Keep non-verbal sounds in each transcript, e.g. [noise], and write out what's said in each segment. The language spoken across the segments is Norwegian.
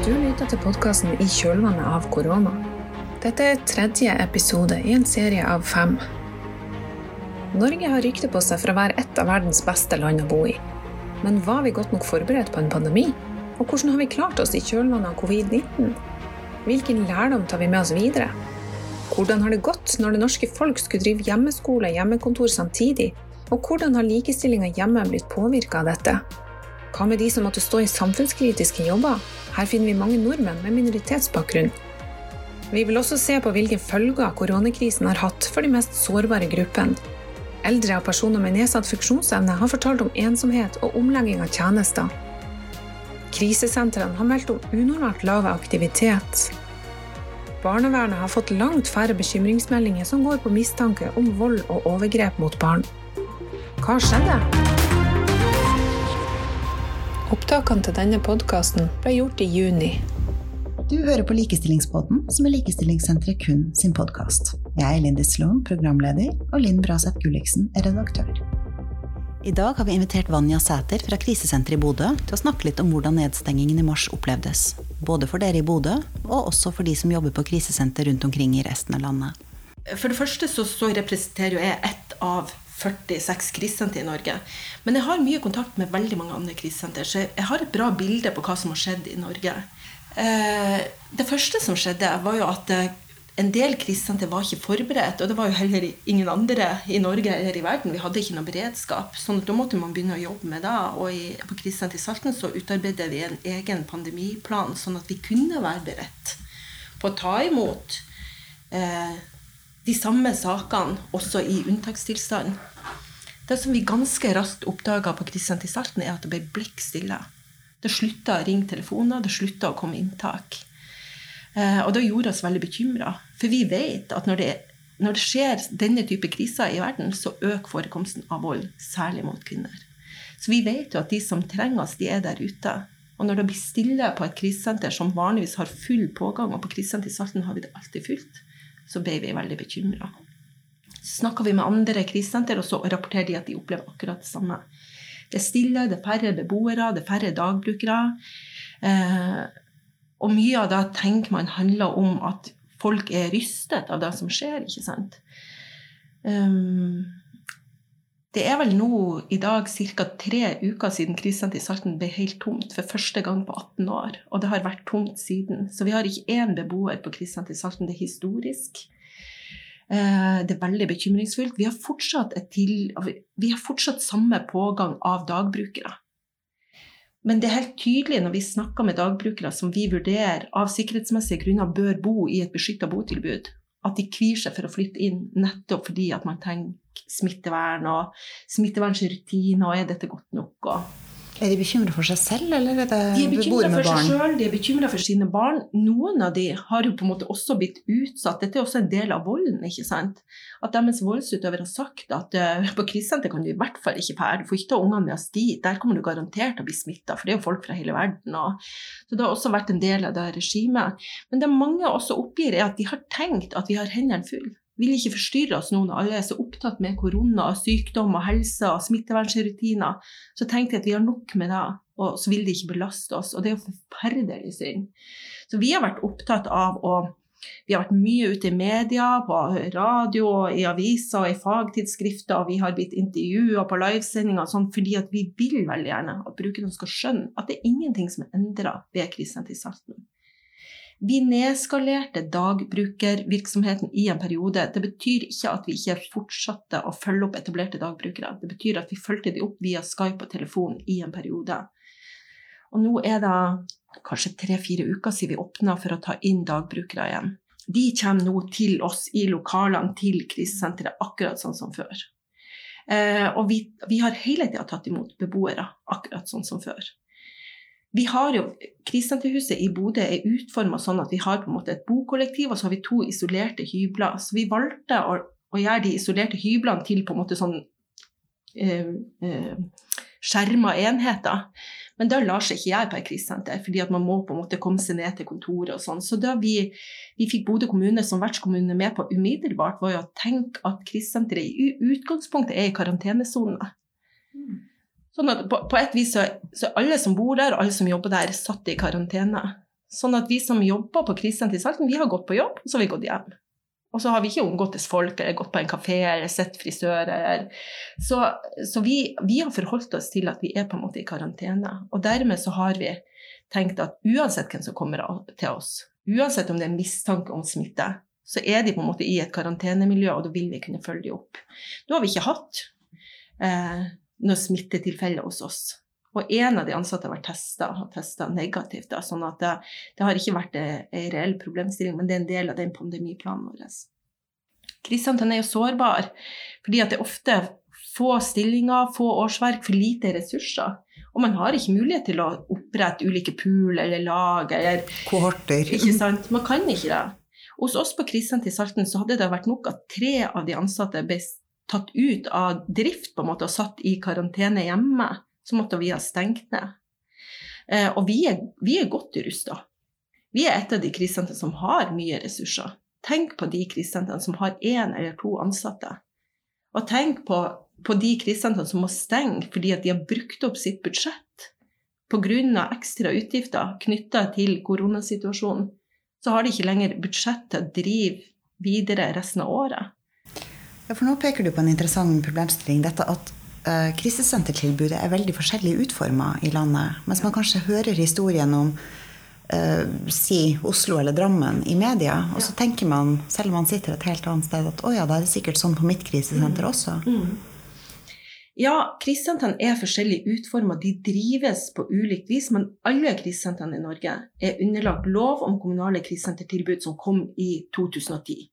Du lytter til podkasten I kjølvannet av korona. Dette er tredje episode i en serie av fem. Norge har rykte på seg for å være et av verdens beste land å bo i. Men var vi godt nok forberedt på en pandemi? Og hvordan har vi klart oss i kjølvannet av covid-19? Hvilken lærdom tar vi med oss videre? Hvordan har det gått når det norske folk skulle drive hjemmeskole og hjemmekontor samtidig? Og hvordan har likestillinga hjemme blitt påvirka av dette? Hva med de som måtte stå i samfunnskritiske jobber? Her finner vi mange nordmenn med minoritetsbakgrunn. Vi vil også se på hvilke følger koronakrisen har hatt for de mest sårbare gruppene. Eldre og personer med nedsatt funksjonsevne har fortalt om ensomhet og omlegging av tjenester. Krisesentrene har meldt om unormalt lav aktivitet. Barnevernet har fått langt færre bekymringsmeldinger som går på mistanke om vold og overgrep mot barn. Hva skjedde? Opptakene til denne podkasten ble gjort i juni. Du hører på Likestillingspodden, som er Likestillingssenteret kun sin podkast. Jeg er Lindy Sloan, programleder, og Linn Braseth Gulliksen er redaktør. I dag har vi invitert Vanja Sæter fra krisesenteret i Bodø til å snakke litt om hvordan nedstengingen i mars opplevdes. Både for dere i Bodø, og også for de som jobber på krisesenter rundt omkring i resten av landet. For det første så, så representerer jo jeg ett av 46 krisesenter i Norge. Men jeg har mye kontakt med veldig mange andre krisesenter, så jeg har et bra bilde på hva som har skjedd i Norge. Eh, det første som skjedde, var jo at eh, en del krisesenter var ikke forberedt. Og det var jo heller ingen andre i Norge eller i verden. Vi hadde ikke noe beredskap. sånn at da måtte man begynne å jobbe med det. Og på krisesenteret i Salten så utarbeidet vi en egen pandemiplan, sånn at vi kunne være beredt på å ta imot eh, de samme sakene også i unntakstilstand. Det som vi ganske raskt oppdaga på Kristian til Salten, er at det ble blikk stille. Det slutta å ringe telefoner, det slutta å komme inntak. Eh, og det gjorde oss veldig bekymra. For vi vet at når det, når det, skjer denne type kriser i verden, så øker forekomsten av vold, særlig mot kvinner. Så vi vet jo at de som trenger oss, de er der ute. Og når det blir stille på et krisesenter som vanligvis har full pågang, og på krisesenteret i Salten har vi det alltid fullt, så ble vi veldig bekymra. Så snakka vi med andre krisesenter, og så rapporterer de at de opplever akkurat det samme. Det er stille, det er færre beboere, det er færre dagbrukere. Eh, og mye av det tenker man handler om at folk er rystet av det som skjer, ikke sant. Um, det er vel nå i dag ca. tre uker siden krisesenteret i Salten ble helt tomt for første gang på 18 år. Og det har vært tomt siden. Så vi har ikke én beboer på krisesenteret i Salten. Det er historisk. Eh, det er veldig bekymringsfullt. Vi har fortsatt, til, vi har fortsatt samme pågang av dagbrukere. Men det er helt tydelig når vi snakker med dagbrukere som vi vurderer av sikkerhetsmessige grunner bør bo i et beskytta botilbud, at de kvir seg for å flytte inn nettopp fordi at man tenker smittevern og smittevernrutiner, og er dette godt nok? Og er de bekymra for seg selv, eller er det de er bekymra for seg selv, de er bekymra for sine barn. Noen av de har jo på en måte også blitt utsatt. Dette er også en del av volden. ikke sant? At deres voldsutøver har sagt at uh, på krisesenter kan du i hvert fall ikke dra, Du får ikke ta ungene med oss dit. Der kommer du garantert til å bli smitta, for det er jo folk fra hele verden. Og, så det har også vært en del av det regimet. Men det mange også oppgir, er at de har tenkt at vi har hendene fulle vil ikke forstyrre oss nå når alle er så opptatt med korona, sykdom og helse og smittevernrutiner. Så tenkte jeg at vi har nok med det, og så vil det ikke belaste oss. Og det er jo forferdelig synd. Så vi har vært opptatt av å vi har vært mye ute i media, på radio, i aviser og i fagtidsskrifter. og Vi har blitt intervjua på livesendinger sånn, fordi vi vil veldig gjerne at brukerne skal skjønne at det er ingenting som er endra ved krisen til Salten. Vi nedskalerte dagbrukervirksomheten i en periode. Det betyr ikke at vi ikke fortsatte å følge opp etablerte dagbrukere. Det betyr at vi fulgte dem opp via Skype og telefon i en periode. Og nå er det kanskje tre-fire uker siden vi åpna for å ta inn dagbrukere igjen. De kommer nå til oss i lokalene til krisesenteret, akkurat sånn som før. Eh, og vi, vi har hele tida tatt imot beboere, akkurat sånn som før. Vi har jo, Krisesenterhuset i Bodø er utforma sånn at vi har på en måte et bokollektiv, og så har vi to isolerte hybler. Så vi valgte å, å gjøre de isolerte hyblene til på en måte sånn eh, eh, skjerma enheter. Men det lar seg ikke gjøre på et krisesenter, fordi at man må på en måte komme seg ned til kontoret og sånn. Så da vi, vi fikk Bodø kommune som vertskommune med på umiddelbart, var jo å tenke at krisesenteret i utgangspunktet er i karantenesone. Mm. Sånn at på, på et vis så, så alle som bor der, og alle som jobber der, satt i karantene. Sånn at vi som jobber på krisesenteret i Salten, vi har gått på jobb, og så har vi gått hjem. Og så har vi ikke omgåttes folk eller gått på en kafé eller sett frisører. Så, så vi, vi, har forholdt oss til at vi er på en måte i karantene. Og dermed så har vi tenkt at uansett hvem som kommer til oss, uansett om det er mistanke om smitte, så er de på en måte i et karantenemiljø, og da vil vi kunne følge dem opp. Nå har vi ikke hatt eh, noe smittetilfelle hos oss. Og en av de ansatte har vært testa og testa negativt. Da, sånn at det, det, har ikke vært en reell problemstilling, men det er en del av den pandemiplanen vår. Krisesenteren er jo sårbar fordi at det er ofte få stillinger, få årsverk, for lite ressurser. Og man har ikke mulighet til å opprette ulike pool eller lag eller Kohorter. [laughs] Ikke sant? Man kan ikke det. Hos oss på krisesenteret i Salten så hadde det vært nok at tre av de ansatte ble tatt ut av drift på en måte og satt i karantene hjemme så måtte vi ha stengt ned. Eh, og vi er, vi er godt rusta. Vi er et av de krisesentrene som har mye ressurser. Tenk på de krisesentrene som har én eller to ansatte. Og tenk på, på de krisesentrene som må stenge fordi de har brukt opp sitt budsjett pga. ekstra utgifter knytta til koronasituasjonen. Så har de ikke lenger budsjett til å drive videre resten av året. Ja, for nå peker du på en interessant problemstilling. Dette at uh, krisesentertilbudet er veldig forskjellig utforma i landet. Mens man kanskje hører historien om uh, si Oslo eller Drammen i media, og så tenker man, selv om man sitter et helt annet sted, at å ja, da er det sikkert sånn på mitt krisesenter mm. også. Mm. Ja, krisesentrene er forskjellig utforma. De drives på ulikt vis, men alle krisesentrene i Norge er underlagt lov om kommunale krisesentertilbud som kom i 2010.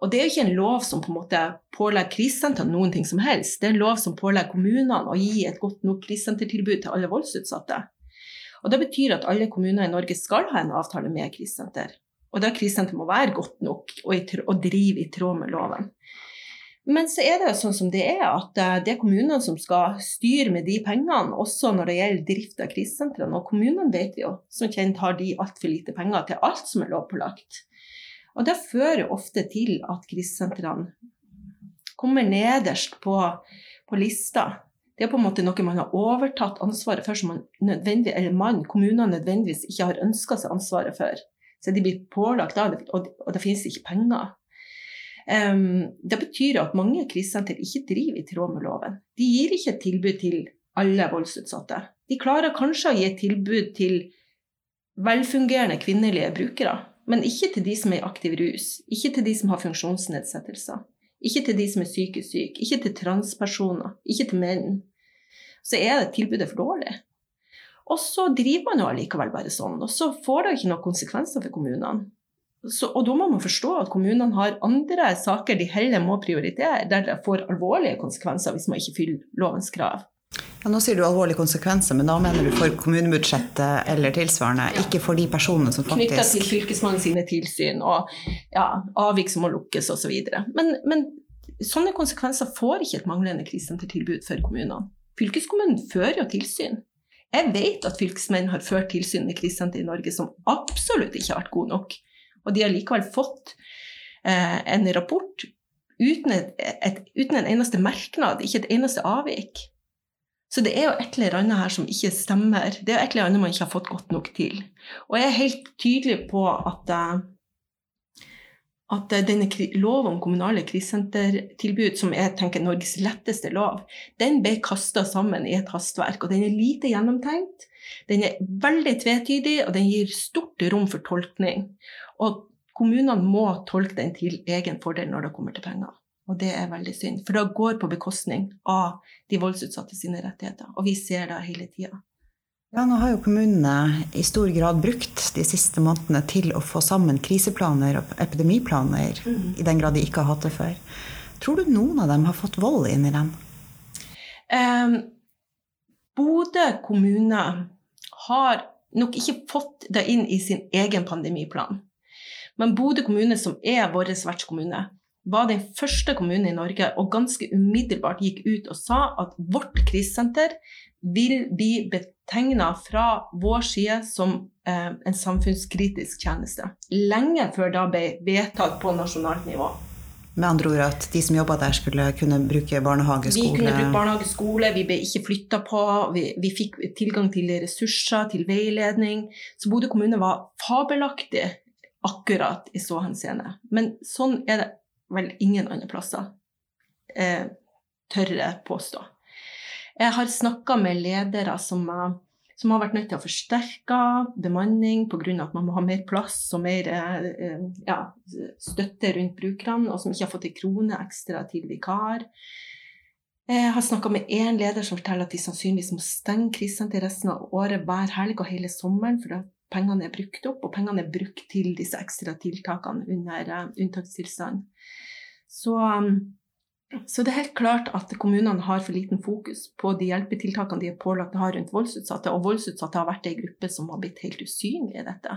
Og det er jo ikke en lov som på en måte pålegger krisesentrene noen ting som helst. Det er en lov som pålegger kommunene å gi et godt nok krisesentertilbud til alle voldsutsatte. Og Det betyr at alle kommuner i Norge skal ha en avtale med krisesenter. Og da krisesenter må være godt nok og, og drive i tråd med loven. Men så er det sånn som det er, at eh, det er kommunene som skal styre med de pengene, også når det gjelder drift av krisesentrene. Og kommunene vet jo, som kjent har de altfor lite penger til alt som er lovpålagt. Og det fører ofte til at krisesentrene kommer nederst på, på lista. Det er på en måte noe man har overtatt ansvaret for, som man eller man, kommunene nødvendigvis ikke har ønska seg ansvaret for. Så de blir pålagt da, og, og det finnes ikke penger. Um, det betyr at mange krisesenter ikke driver i tråd med loven. De gir ikke et tilbud til alle voldsutsatte. De klarer kanskje å gi et tilbud til velfungerende kvinnelige brukere, men ikke til de som er i aktiv rus, ikke til de som har funksjonsnedsettelser, ikke til de som er psykisk syke, ikke til transpersoner, ikke til menn. Så er det tilbudet for dårlig. Og så driver man jo allikevel bare sånn, og så får det ikke noen konsekvenser for kommunene. Så, og da må man forstå at kommunene har andre saker de heller må prioritere, der det får alvorlige konsekvenser hvis man ikke fyller lovens krav. Ja, nå sier du alvorlige konsekvenser, men da mener du for kommunebudsjettet eller tilsvarende, ja. ikke for de personene som faktisk Knytta til Fylkesmannen sine tilsyn og ja, avvik som må lukkes osv. Men, men sånne konsekvenser får ikke et manglende krisesentertilbud for kommunene. Fylkeskommunen fører jo tilsyn. Jeg vet at fylkesmenn har ført tilsyn med krisesenter i Norge som absolutt ikke har vært gode nok. Og de har likevel fått eh, en rapport uten, et, et, uten en eneste merknad, ikke et eneste avvik. Så det er jo et eller annet her som ikke stemmer. Det er et eller annet man ikke har fått godt nok til. Og jeg er helt tydelig på at, eh, at denne lov om kommunale krisesentertilbud, som jeg tenker er Norges letteste lov, den ble kasta sammen i et hastverk. Og den er lite gjennomtenkt. Den er veldig tvetydig, og den gir stort rom for tolkning. Og kommunene må tolke den til egen fordel når det kommer til penger. Og det er veldig synd, for det går på bekostning av de voldsutsatte sine rettigheter. Og vi ser det hele tida. Ja, nå har jo kommunene i stor grad brukt de siste månedene til å få sammen kriseplaner og epidemiplaner, mm. i den grad de ikke har hatt det før. Tror du noen av dem har fått vold inn i den? Um, Bodø kommune har nok ikke fått det inn i sin egen pandemiplan. Men Bodø kommune, som er vår vertskommune, var den første kommunen i Norge og ganske umiddelbart gikk ut og sa at vårt krisesenter vil bli betegna fra vår side som eh, en samfunnskritisk tjeneste. Lenge før da ble vedtatt på nasjonalt nivå. Med andre ord at de som jobba der, skulle kunne bruke barnehage, skole Vi kunne bruke barnehage, skole, vi ble ikke flytta på. Vi, vi, fikk tilgang til ressurser, til veiledning. Så Bodø kommune var fabelaktig akkurat i så henseende. Men sånn er det vel ingen andre plasser, eh, tør jeg påstå. Jeg har snakka med ledere som som har vært nødt til å forsterke bemanning pga. at man må ha mer plass og mer eh, ja, støtte rundt brukerne, og som ikke har fått en krone ekstra til vikar. Jeg har snakka med én leder som forteller at de sannsynligvis må stenge krisesenteret resten av året hver helg og hele sommeren, for pengene er brukt opp, og pengene er brukt til disse ekstra tiltakene under uh, unntakstilstand. Så um, så det er helt klart at kommunene har for liten fokus på de hjelpetiltakene de er pålagt å ha rundt voldsutsatte, og voldsutsatte har vært ei gruppe som har blitt helt usynlig i dette.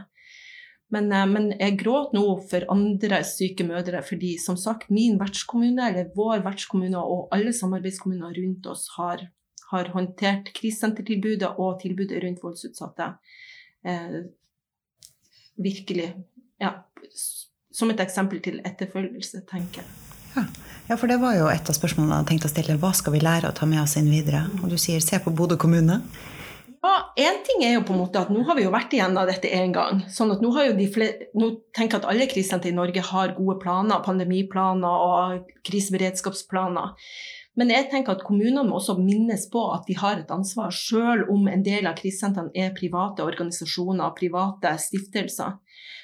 Men, eh, men, jeg gråter nå for andre syke mødre, fordi som sagt, min vertskommune, eller vår vertskommune og alle samarbeidskommuner rundt oss har, har håndtert krisesentertilbudet og tilbudet rundt voldsutsatte eh, virkelig ja, som et eksempel til etterfølgelse, tenker jeg. Ja. Ja, for det var jo et av spørsmålene jeg tenkte å stille. Hva skal vi lære å ta med oss inn videre? Og du sier se på Bodø kommune. Ja, Én ting er jo på en måte at nå har vi jo vært igjennom dette én gang. sånn at Nå har jo de flere, nå tenker jeg at alle krisesentre i Norge har gode planer, pandemiplaner og kriseberedskapsplaner. Men jeg tenker at kommunene må også minnes på at de har et ansvar, selv om en del av krisesentrene er private organisasjoner, private stiftelser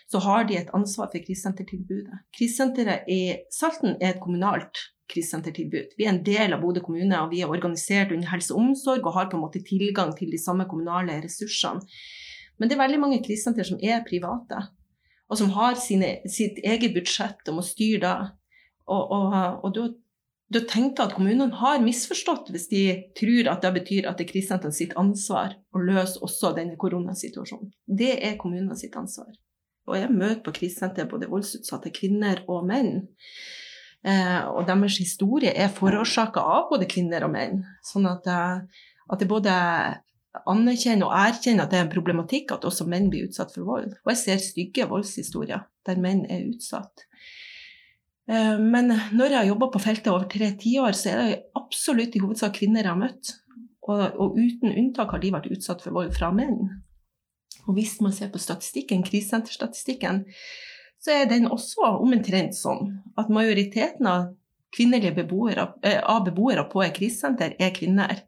så har de et ansvar for krisesentertilbudet. Krisesenteret i Salten er et kommunalt krisesentertilbud. Vi er en del av Bodø kommune, og vi er organisert under helse og omsorg og har på en måte tilgang til de samme kommunale ressursene. Men det er veldig mange krisesenter som er private, og som har sine, sitt eget budsjett og må styre da. Og, og, og da, da tenkte jeg at kommunene har misforstått hvis de tror at det betyr at det er krisesenteret sitt ansvar å løse også denne koronasituasjonen. Det er kommunene sitt ansvar. Og jeg møter på krisesenteret både voldsutsatte kvinner og menn. Eh, og deres historie er forårsaka av både kvinner og menn. Sånn at, eh, at jeg både anerkjenner og erkjenner at det er en problematikk at også menn blir utsatt for vold. Og jeg ser stygge voldshistorier der menn er utsatt. Eh, men når jeg har jobba på feltet over tre tiår, så er det absolutt i hovedsak kvinner jeg har møtt. Og, og uten unntak har de vært utsatt for vold fra menn. Og hvis man ser på statistikken, krisesenterstatistikken, så er den også omtrent sånn at majoriteten av kvinnelige beboere, eh, av beboere på et krisesenter er kvinner.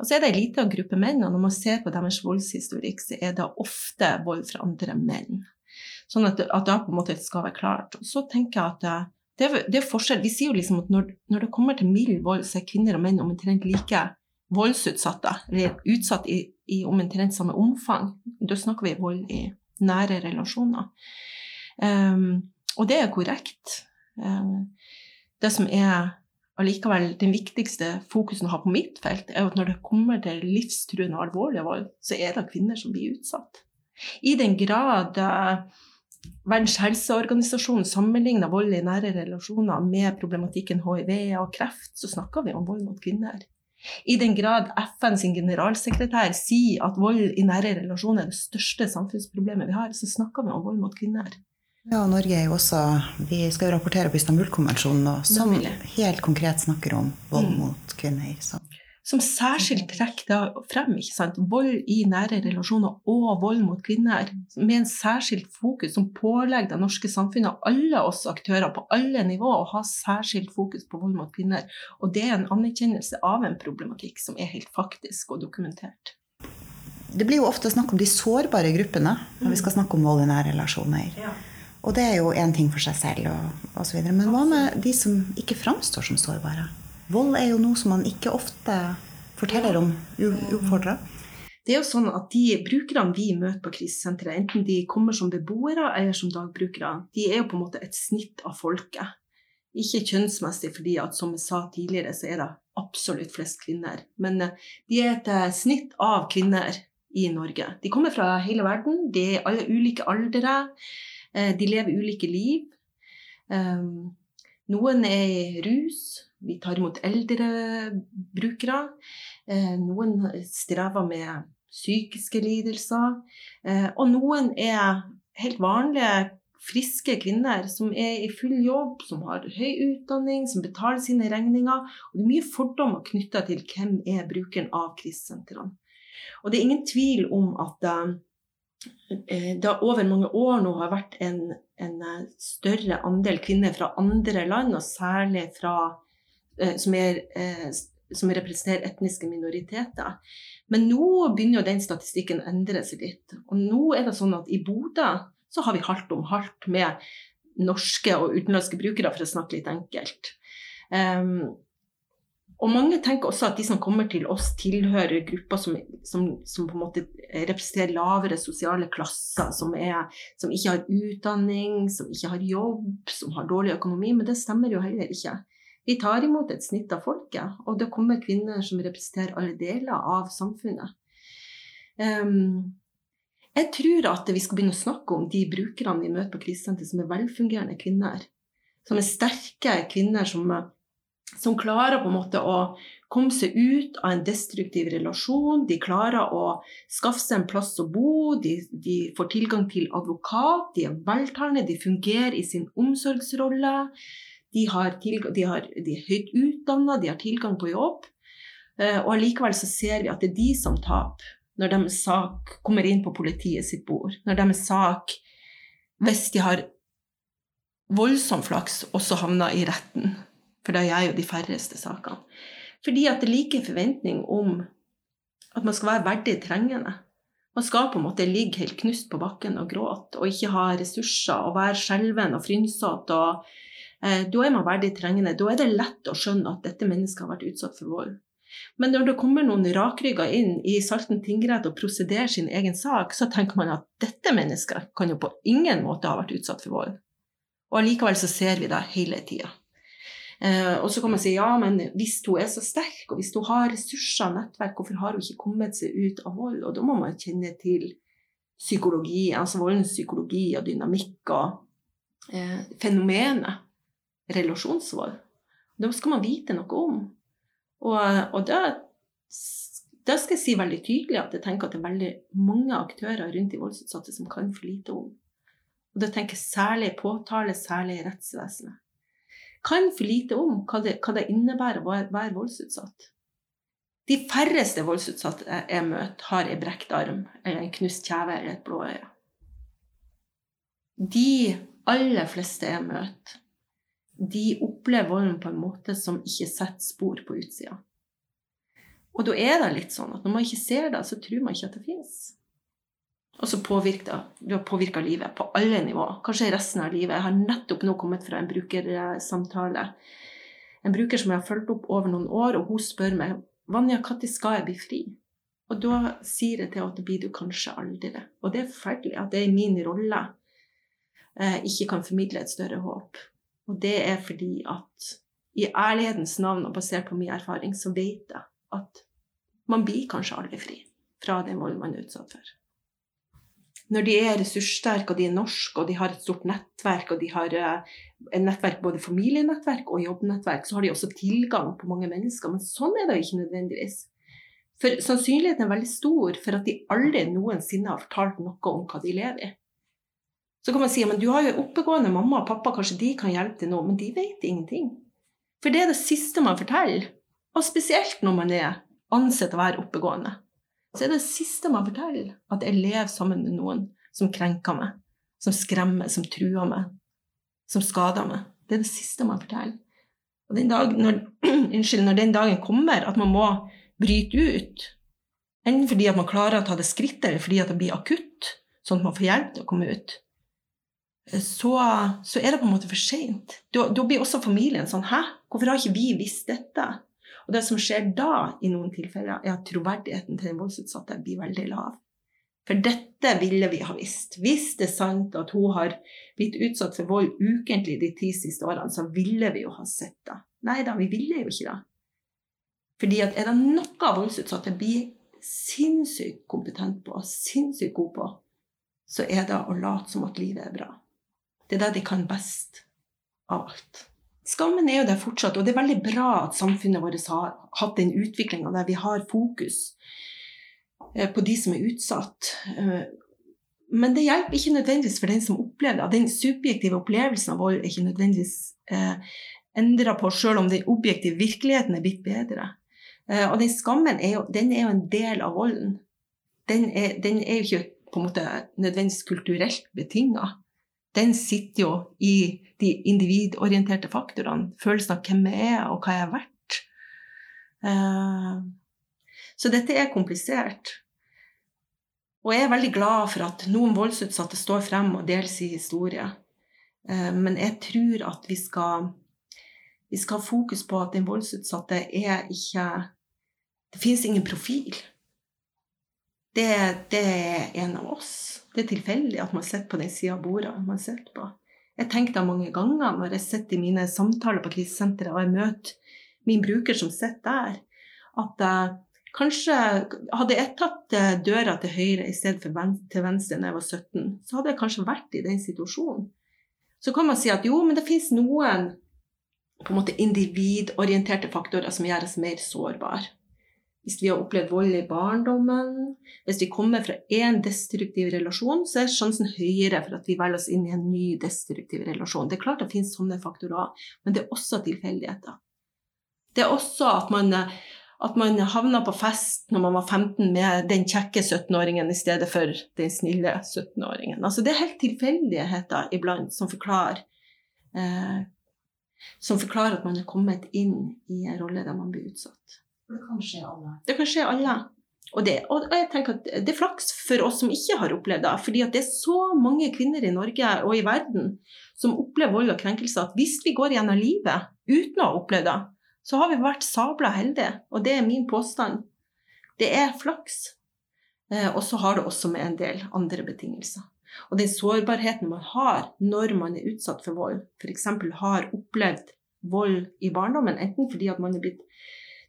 Og så er det en liten gruppe menn, og når man ser på deres voldshistorikk, så er det ofte vold fra andre menn. Sånn at, at da på en måte skal være klart. Og så tenker jeg at eh, det, er, det er forskjell. Vi sier jo liksom at når, når det kommer til mild vold, så er kvinner og menn omtrent like voldsutsatte, eller utsatt i, i omtrent samme omfang. Da snakker vi vold i nære relasjoner. Um, og det er korrekt. Um, det som er allikevel den viktigste fokusen å ha på mitt felt, er at når det kommer til livstruende og alvorlig vold, så er det kvinner som blir utsatt. I den grad uh, Verdens helseorganisasjon sammenligner vold i nære relasjoner med problematikken hiv og kreft, så snakker vi om vold mot kvinner. I den grad FNs generalsekretær sier at vold i nære relasjoner er det største samfunnsproblemet vi har, så snakker vi om vold mot kvinner. Ja, og Norge er jo også Vi skal jo rapportere på Istanbul-konvensjonen, som helt konkret snakker om vold mm. mot kvinner. Så som særskilt trekker da frem ikke sant? vold i nære relasjoner og vold mot kvinner, med en særskilt fokus som pålegger det norske samfunnet, alle oss aktører på alle nivåer, å ha særskilt fokus på vold mot kvinner. Og det er en anerkjennelse av en problematikk som er helt faktisk og dokumentert. Det blir jo ofte snakk om de sårbare gruppene når vi skal snakke om vold i nære relasjoner. Ja. Og det er jo én ting for seg selv, og osv. Men hva med de som ikke framstår som sårbare? Vold er jo noe som man ikke ofte forteller om uoppfordra. Det er jo sånn at De brukerne vi møter på krisesenteret, enten de kommer som beboere eller som dagbrukere, de er jo på en måte et snitt av folket. Ikke kjønnsmessig, fordi at som jeg sa tidligere, så er det absolutt flest kvinner. Men eh, de er et eh, snitt av kvinner i Norge. De kommer fra hele verden, de er alle ulike aldre, eh, de lever ulike liv. Noen er i rus, vi tar imot eldre brukere. Eh, noen strever med psykiske lidelser. Eh, og noen er helt vanlige friske kvinner som er i full jobb, som har høy utdanning, som betaler sine regninger. Og det er mye fordommer knytta til hvem er brukeren av krisesentrene. Og det er ingen tvil om at eh, det over mange år nå har vært en, en eh, større andel kvinner fra andre land, og særlig fra eh, som, er, som representerer etniske minoriteter. Men nå begynner jo den statistikken å endre seg litt. Og nå er det sånn at i Bodø så har vi halvt om halvt med norske og utenlandske brukere, for å snakke litt enkelt. Um, og mange tenker også at de som kommer til oss, tilhører grupper som, som, som på en måte representerer lavere sosiale klasser, som, er, som, ikke har utdanning, som ikke har jobb, som har dårlig økonomi. Men det stemmer jo heller ikke. Vi tar imot et snitt av folket, og det kommer kvinner som representerer alle deler av samfunnet. Um, jeg tror at vi skal begynne å snakke om de brukerne vi møter på krisesenter, som er velfungerende kvinner. Som er sterke kvinner som som klarer på en måte å komme seg ut av en destruktiv relasjon. De klarer å skaffe seg en plass å bo, de, de får tilgang til advokat, de er veltalende, de fungerer i sin omsorgsrolle. De, tilgang, de, har, de er høyt utdanna, de har tilgang på jobb. Eh, og allikevel så ser vi at det er de som taper når deres sak kommer inn på politiet sitt bord. Når deres sak, hvis de har voldsom flaks, også havner i retten. For det gjør jo de færreste sakene. Fordi at det ligger en forventning om at man skal være verdig trengende. Man skal på en måte ligge helt knust på bakken og gråte og ikke ha ressurser og være skjelven og frynsete. Eh, da er man verdig trengende. Da er det lett å skjønne at dette mennesket har vært utsatt for vold. Men når det kommer noen rakrygger inn i Salten tingrett og prosederer sin egen sak, så tenker man at dette mennesket kan jo på ingen måte ha vært utsatt for vold. Og allikevel så ser vi det hele tida. Eh, og så kan man si ja, men hvis hun er så sterk, og hvis hun har ressurser og nettverk, hvorfor har hun ikke kommet seg ut av vold? Og da må man kjenne til psykologi, altså voldens psykologi og dynamikk og eh, fenomenet relasjonsvold. Da skal man vite noe om. Og, og da, da, skal jeg si veldig tydelig at jeg tenker at det er veldig mange aktører rundt de voldsutsatte som kan for lite om. Og da tenker jeg særlig påtale, særlig rettsvesenet kan for lite om hva det, hva det innebærer å være voldsutsatt. De færreste voldsutsatte jeg møter, har en brekt arm, eller en knust kjeve eller et blå øye. De aller fleste jeg møter, de opplever volden på en måte som ikke setter spor på utsida. Og da er det litt sånn at når man ikke ser det, så tror man ikke at det fins. Og så påvirker du har påvirka livet på alle nivåer. Kanskje resten av livet. Jeg har nettopp nå kommet fra en brukersamtale. En bruker som jeg har fulgt opp over noen år, og hun spør meg Vanja, når skal jeg bli fri? Og da sier jeg til henne at det blir du kanskje aldri. Og det er forferdelig at det er min rolle eh, ikke kan formidle et større håp. Og det er fordi at i ærlighetens navn og basert på min erfaring, så vet jeg at man blir kanskje aldri fri fra den volden man er utsatt for når de er ressurssterke og de er norske og de har et stort nettverk, og de har et nettverk, både familienettverk og jobbnettverk, så har de også tilgang på mange mennesker. Men sånn er det jo ikke nødvendigvis. For sannsynligheten er veldig stor for at de aldri noensinne har fortalt noe om hva de lever i. Så kan man si men du har jo oppegående mamma og pappa, kanskje de kan hjelpe til nå, men de vet ingenting. For det er det siste man forteller. Og spesielt når man er ansett å være oppegående så er det siste man forteller, at jeg lever sammen med noen som krenker meg, som skremmer, som truer meg, som skader meg. Det er det siste man forteller. Og den dag, når, [clears throat] unnskyld, når den dagen kommer at man må bryte ut, enten fordi at man klarer å ta det skrittet, eller fordi at det blir akutt, sånn at man får hjelp til å komme ut, så, så er det på en måte for seint. Da, da blir også familien sånn Hæ, hvorfor har ikke vi visst dette? Og det som skjer da, i noen tilfeller, er at troverdigheten til den voldsutsatte blir veldig lav. For dette ville vi ha visst. Hvis det er sant at hun har blitt utsatt for vold ukentlig de ti siste årene, så ville vi jo ha sett det. Nei da, vi ville jo ikke det. Fordi at er det noe voldsutsatte blir sinnssykt kompetent på, sinnssykt god på, så er det å late som at livet er bra. Det er det de kan best av alt. Skammen er jo der fortsatt, og det er veldig bra at samfunnet vårt har hatt den utviklinga der vi har fokus eh, på de som er utsatt. Eh, men det hjelper ikke nødvendigvis for den som opplever det. Den subjektive opplevelsen av vold er ikke nødvendigvis eh, endra på, selv om den objektive virkeligheten er blitt bedre. Eh, og den skammen er jo, den er jo en del av volden. Den er, den er jo ikke på en måte nødvendigvis kulturelt betinga. Den sitter jo i de individorienterte faktorene. Følelsen av hvem jeg er, og hva jeg er verdt. Eh, så dette er komplisert. Og jeg er veldig glad for at noen voldsutsatte står frem og deler sin historie. Eh, men jeg tror at vi skal, vi skal ha fokus på at den voldsutsatte er ikke Det fins ingen profil. Det, det, er en av oss. Det er tilfeldig at man sitter på den sida av bordet man sitter på. Jeg tenker da mange ganger når jeg sitter i mine samtaler på krisesenteret og jeg møter min bruker som sitter der, at uh, Kanskje hadde jeg tatt eh, døra til høyre i stedet for ven til venstre da jeg var 17, så hadde jeg kanskje vært i den situasjonen. Så kan man si at jo, men det fins noen på en måte individorienterte faktorer som gjør oss mer sårbare. Hvis vi har opplevd vold i barndommen, hvis vi kommer fra én destruktiv relasjon, så er sjansen høyere for at vi velger oss inn i en ny destruktiv relasjon. Det er klart det finnes sånne faktorer, men det er også tilfeldigheter. Det er også at man at man havna på fest når man var 15 med den kjekke 17-åringen i stedet for den snille 17-åringen. Altså, det er helt tilfeldigheter iblant som forklarer, eh, som forklarer at man er kommet inn i en rolle der man blir utsatt. Det kan skje alle. Det kan skje alle. Og, det, og jeg tenker at det er flaks for oss som ikke har opplevd det. fordi det er så mange kvinner i Norge og i verden som opplever vold og krenkelser at hvis vi går gjennom livet uten å ha opplevd det, så har vi vært sabla heldige. Og det er min påstand. Det er flaks. Eh, og så har det også med en del andre betingelser. Og den sårbarheten man har når man er utsatt for vold, f.eks. har opplevd vold i barndommen, enten fordi at man er blitt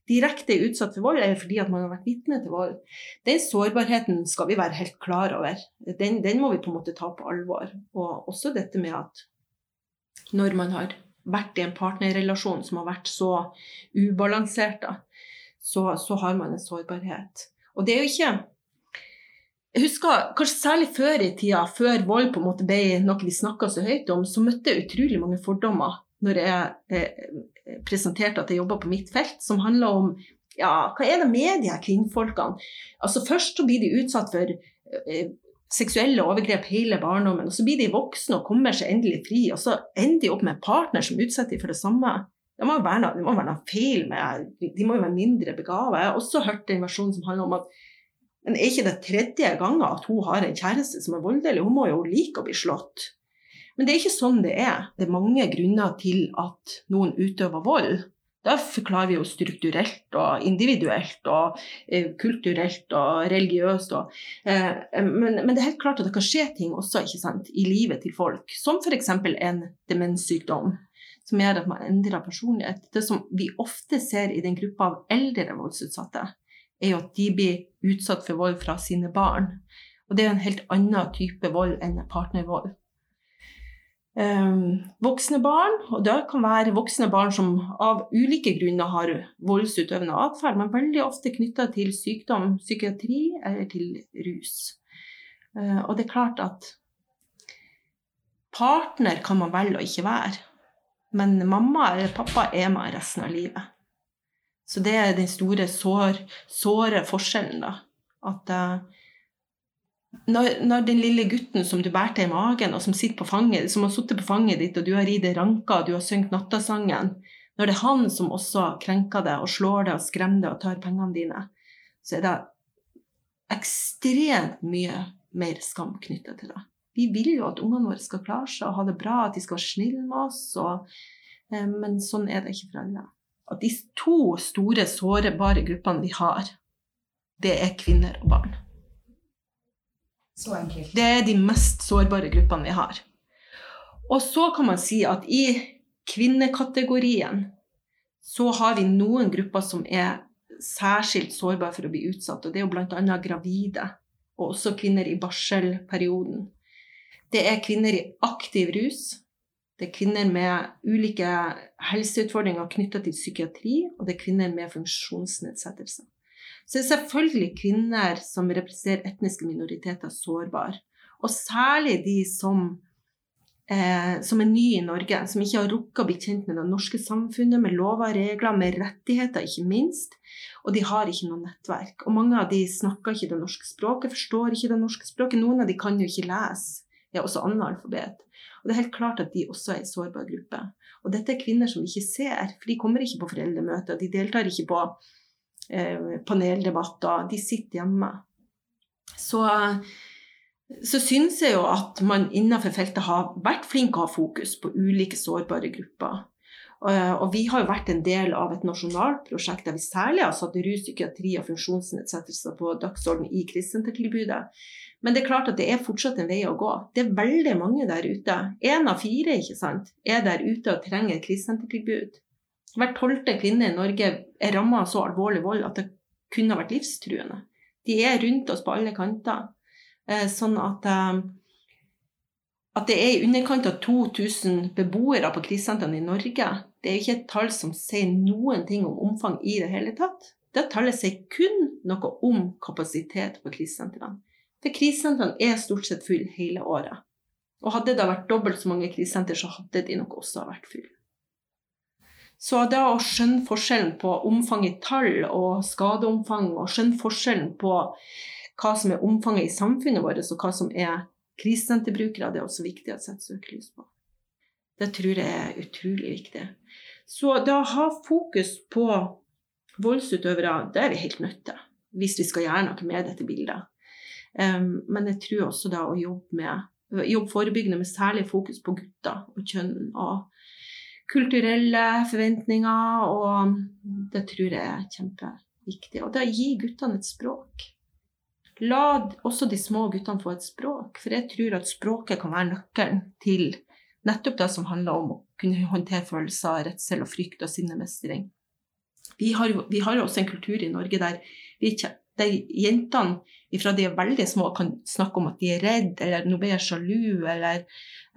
direkte utsatt for vold, eller fordi at man har vært vitne til vold, den sårbarheten skal vi være helt klar over. Den, den må vi på en måte ta på alvor. Og også dette med at når man har vært i en partnerrelasjon som har vært så ubalansert, da, så, så, har man en sårbarhet. Og det er jo ikke Jeg husker kanskje særlig før i tida, før vold på en måte ble noe vi snakka så høyt om, så møtte jeg utrolig mange fordommer når jeg eh, presenterte at jeg jobba på mitt felt, som handla om ja, hva er det med de her kvinnfolkene? Altså Først så blir de utsatt for eh, seksuelle overgrep hele barndommen. Og så blir de voksne og kommer seg endelig fri, og så ender de opp med en partner som utsetter dem for det samme. Det må, være noe, må være noe feil med De må jo være mindre begavet. Jeg har også hørt den versjonen som handler om at men er ikke det tredje gangen at hun har en kjæreste som er voldelig? Hun må jo like å bli slått. Men det er ikke sånn det er. Det er mange grunner til at noen utøver vold. Da forklarer vi jo strukturelt og individuelt og eh, kulturelt og religiøst. Og, eh, men, men, det er helt klart at det kan skje ting også sant, i livet til folk, som f.eks. en demenssykdom. Som gjør at man endrer personlighet. Det som vi ofte ser i den gruppa av eldre voldsutsatte, er jo at de blir utsatt for vold fra sine barn. Og det er en helt annen type vold enn partnervold. Um, voksne barn, og det kan være voksne barn som av ulike grunner har voldsutøvende atferd, men veldig ofte knytta til sykdom, psykiatri eller til rus. Uh, og det er klart at partner kan man velge å ikke være, men mamma eller pappa er man resten av livet. Så det er den store sår, såre forskjellen, da. At uh, når, når, den lille gutten som du bærte i magen, og som fanget, som har sittet på fanget ditt, og du har ridd ranka, og du har sunget nattasangen Når det er han som også krenker deg og slår deg og skremmer deg og tar pengene dine, så er det ekstremt mye mer skam knyttet til det. Vi vil jo at ungene våre skal klare seg og ha det bra, at de skal være snille med oss, og, eh, men sånn er det ikke for alle. At de to store, sårbare gruppene vi har, det er kvinner og barn. Så enkelt. Det er de mest sårbare gruppene vi har. Og så kan man si at i kvinnekategorien så har vi noen grupper som er særskilt sårbare for å bli utsatt. Og det er jo bl.a. gravide, og også kvinner i barselperioden. Det er kvinner i aktiv rus. Det er kvinner med ulike helseutfordringer knytta til psykiatri, og det er kvinner med funksjonsnedsettelser. Så er selvfølgelig kvinner som representerer etniske minoriteter, sårbare. Og særlig de som, eh, som er nye i Norge, som ikke har rukket å bli kjent med det norske samfunnet, med lover og regler, med rettigheter, ikke minst. Og de har ikke noe nettverk. Og mange av de snakker ikke det norske språket, forstår ikke det norske språket. Noen av de kan jo ikke lese. Er også analfabet. Og det er helt klart at de også er en sårbar gruppe. Og dette er kvinner som ikke ser, for de kommer ikke på foreldremøter, de deltar ikke på paneldebatter, de sitter hjemme. Så, så syns jeg jo at man innenfor feltet har vært flink til å ha fokus på ulike sårbare grupper. Og vi har jo vært en del av et nasjonalt prosjekt der vi særlig har satt rus, psykiatri og funksjonsnedsettelser på dagsorden i krisesentertilbudet. Men det er klart at det er fortsatt en vei å gå. Det er veldig mange der ute. Én av fire ikke sant, er der ute og trenger et krisesentertilbud. Hver tolvte kvinne i Norge er ramma av så alvorlig vold at det kunne vært livstruende. De er rundt oss på alle kanter. Eh, sånn at eh, at det er i underkant av 2000 beboere på krisesentrene i Norge, det er ikke et tall som sier noen ting om omfang i det hele tatt. Det tallet sier kun noe om kapasitet på krisesentrene. For krisesentrene er stort sett fulle hele året. Og hadde det vært dobbelt så mange krisesenter, så hadde de nok også vært fulle. Så da å skjønne forskjellen på omfang i tall og skadeomfang, og skjønne forskjellen på hva som er omfanget i samfunnet vårt, og hva som er Krisesenterbrukere det er også viktig å sette søkelys på. Det tror jeg er utrolig viktig. Så da å ha fokus på voldsutøvere, det er vi helt nødt til. Hvis vi skal gjøre noe med dette bildet. Um, men jeg tror også da å jobbe, med, jobbe forebyggende med særlig fokus på gutter og kjønn og kulturelle forventninger. Og det tror jeg er kjempeviktig. Og da gi guttene et språk. La også de små guttene få et språk, for jeg tror at språket kan være nøkkelen til nettopp det som handler om å kunne håndtere følelser, redsel og frykt og sinnemestring. Vi har, vi har også en kultur i Norge der, vi, der jentene fra de er veldig små, kan snakke om at de er redd, eller 'nå blir jeg sjalu', eller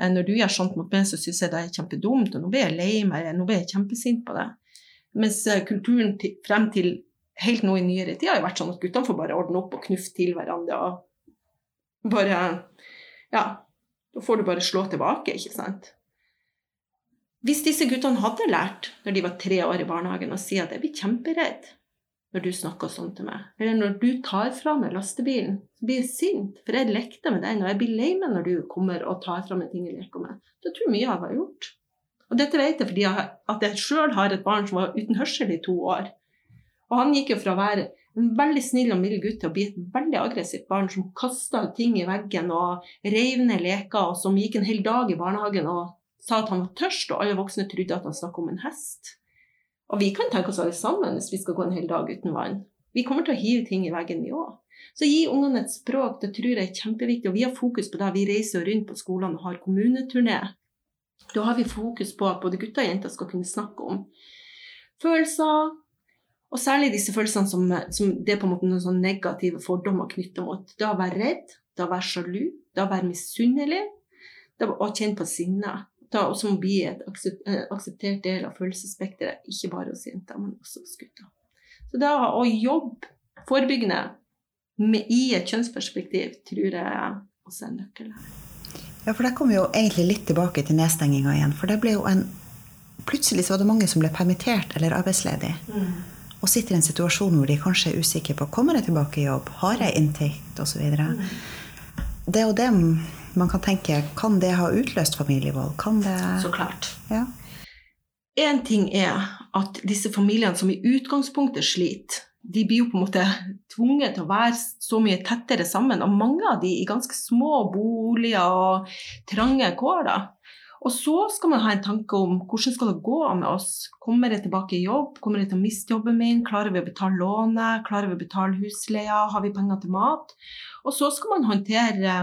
eh, 'når du gjør sånt mot meg, så syns jeg det er kjempedumt', og 'nå blir jeg lei meg', eller 'nå blir jeg kjempesint på det'. Mens eh, kulturen til, frem til helt nå i nyere tid har jo vært sånn at guttene får bare ordne opp og knuffe til hverandre. og bare Ja, da får du bare slå tilbake, ikke sant. Hvis disse guttene hadde lært når de var tre år i barnehagen å si at jeg blir kjemperedd når du snakker sånn til meg, eller når du tar fra meg lastebilen, så blir jeg sint, for jeg lekte med den, og jeg blir lei meg når du kommer og tar fra meg ting jeg leker med, da tror jeg mye jeg har gjort. Og dette vet jeg fordi jeg, at jeg sjøl har et barn som var uten hørsel i to år. Og han gikk jo fra å være en veldig snill og mild gutt til å bli et veldig aggressivt barn som kasta ting i veggen og reiv ned leker, og som gikk en hel dag i barnehagen og sa at han var tørst, og alle voksne trodde at han snakket om en hest. Og vi kan tenke oss alle sammen hvis vi skal gå en hel dag uten vann. Vi kommer til å hive ting i veggen, vi òg. Så gi ungene et språk, det tror jeg er kjempeviktig. Og vi har fokus på det. Vi reiser rundt på skolene og har kommuneturné. Da har vi fokus på at både gutter og jenter skal kunne snakke om følelser, og særlig disse følelsene som, som det er på en måte noen sånn negative fordommer knytta mot det å være redd, det å være sjalu, det å være misunnelig, det å kjenne på sinne. Det å må bli et akseptert del av følelsesspekteret, ikke bare hos jenter, men også hos gutter. Så da å jobbe forebyggende med, i et kjønnsperspektiv tror jeg også er en nøkkel her. Ja, for der kommer vi jo egentlig litt tilbake til nedstenginga igjen. For det ble jo en Plutselig så var det mange som ble permittert eller arbeidsledig. Mm og sitter i en situasjon hvor de kanskje er usikre på kommer jeg tilbake i jobb, har jeg inntekt osv. Det er jo det man kan tenke. Kan det ha utløst familievold? Kan det Så klart. Ja. En ting er at disse familiene som i utgangspunktet sliter, de blir jo på en måte tvunget til å være så mye tettere sammen. Og mange av de i ganske små boliger og trange kår. da. Og så skal man ha en tanke om hvordan skal det gå med oss. Kommer jeg tilbake i jobb? Kommer jeg til å miste jobben min? Klarer vi å betale lånet? Klarer vi å betale husleia? Har vi penger til mat? Og så skal man håndtere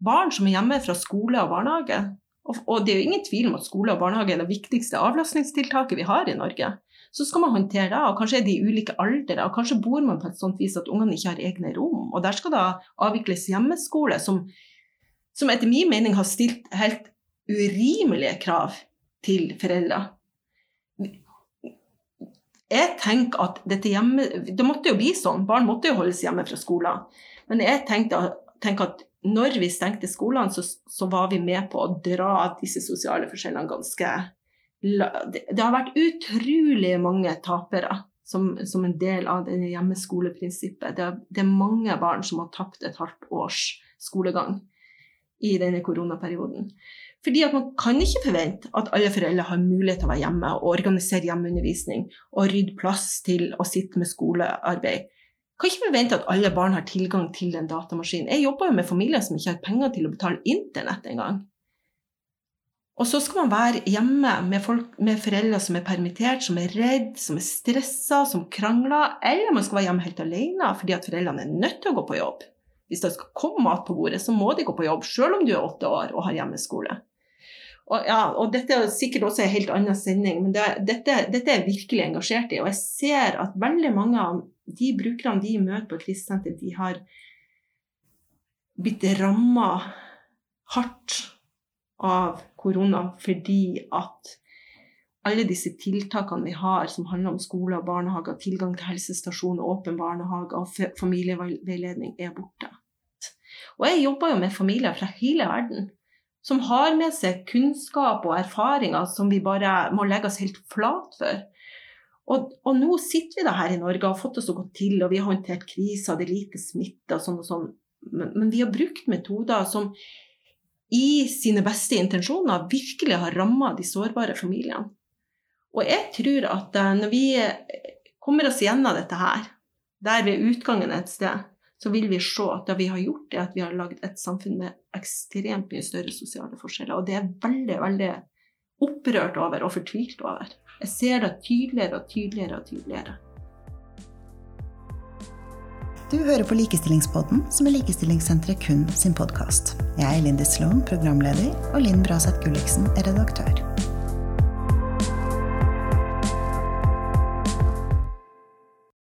barn som er hjemme fra skole og barnehage. Og, det er jo ingen tvil om at skole og barnehage er det viktigste avlastningstiltaket vi har i Norge. Så skal man håndtere det, og kanskje er det i ulike aldre, og kanskje bor man på et sånt vis at ungene ikke har egne rom. Og der skal det avvikles hjemmeskole, som, som etter min mening har stilt helt urimelige krav til foreldre. Jeg tenker at dette hjemme Det måtte jo bli sånn, barn måtte jo holdes hjemme fra skolen. Men jeg tenker at når vi stengte skolene, så, så, var vi med på å dra disse sosiale forskjellene ganske Det, har vært utrolig mange tapere som, som en del av denne hjemmeskoleprinsippet. Det, det er mange barn som har tapt et halvt års skolegang i denne koronaperioden. Fordi at Man kan ikke forvente at alle foreldre har mulighet til å være hjemme og organisere hjemmeundervisning og rydde plass til å sitte med skolearbeid kan ikke forvente at alle barn har tilgang til en datamaskin. Jeg jobber jo med familier som ikke har penger til å betale internett engang. Og så skal man være hjemme med, folk, med foreldre som er permittert, som er redd, som er stressa, som krangler. Eller man skal være hjemme helt alene fordi at foreldrene er nødt til å gå på jobb. Hvis det skal komme mat på bordet, så må de gå på jobb, selv om du er åtte år og har hjemmeskole. Og, ja, og dette er sikkert også en helt annen sending, men det, dette, dette, er jeg virkelig engasjert i. Og jeg ser at veldig mange av de brukerne de møter på krisesenter, de har blitt ramma hardt av korona fordi at alle disse tiltakene vi har som handler om skole og barnehager, tilgang til helsestasjon, åpen barnehage og familieveiledning, er borte. Og jeg jobber jo med familier fra hele verden som har med seg kunnskap og erfaringer som vi bare må legge oss helt flat for. Og, og nå sitter vi da her i Norge og har fått det så godt til, og vi har håndtert kriser, det er lite smitte og sånn og sånn, men, men, vi har brukt metoder som i sine beste intensjoner virkelig har ramma de sårbare familiene. Og jeg tror at eh, når vi kommer oss gjennom dette her, der ved utgangen et sted, så vil vi se at det vi har gjort, er at vi har lagd et samfunn med ekstremt mye større sosiale forskjeller. Og det er veldig, veldig opprørt over og fortvilt over. Jeg ser det tydeligere og tydeligere og tydeligere. Du hører på Likestillingspodden, som er Likestillingssenteret kun sin podkast. Jeg er Lindy Sloan, programleder, og Linn Braseth Gulliksen er redaktør.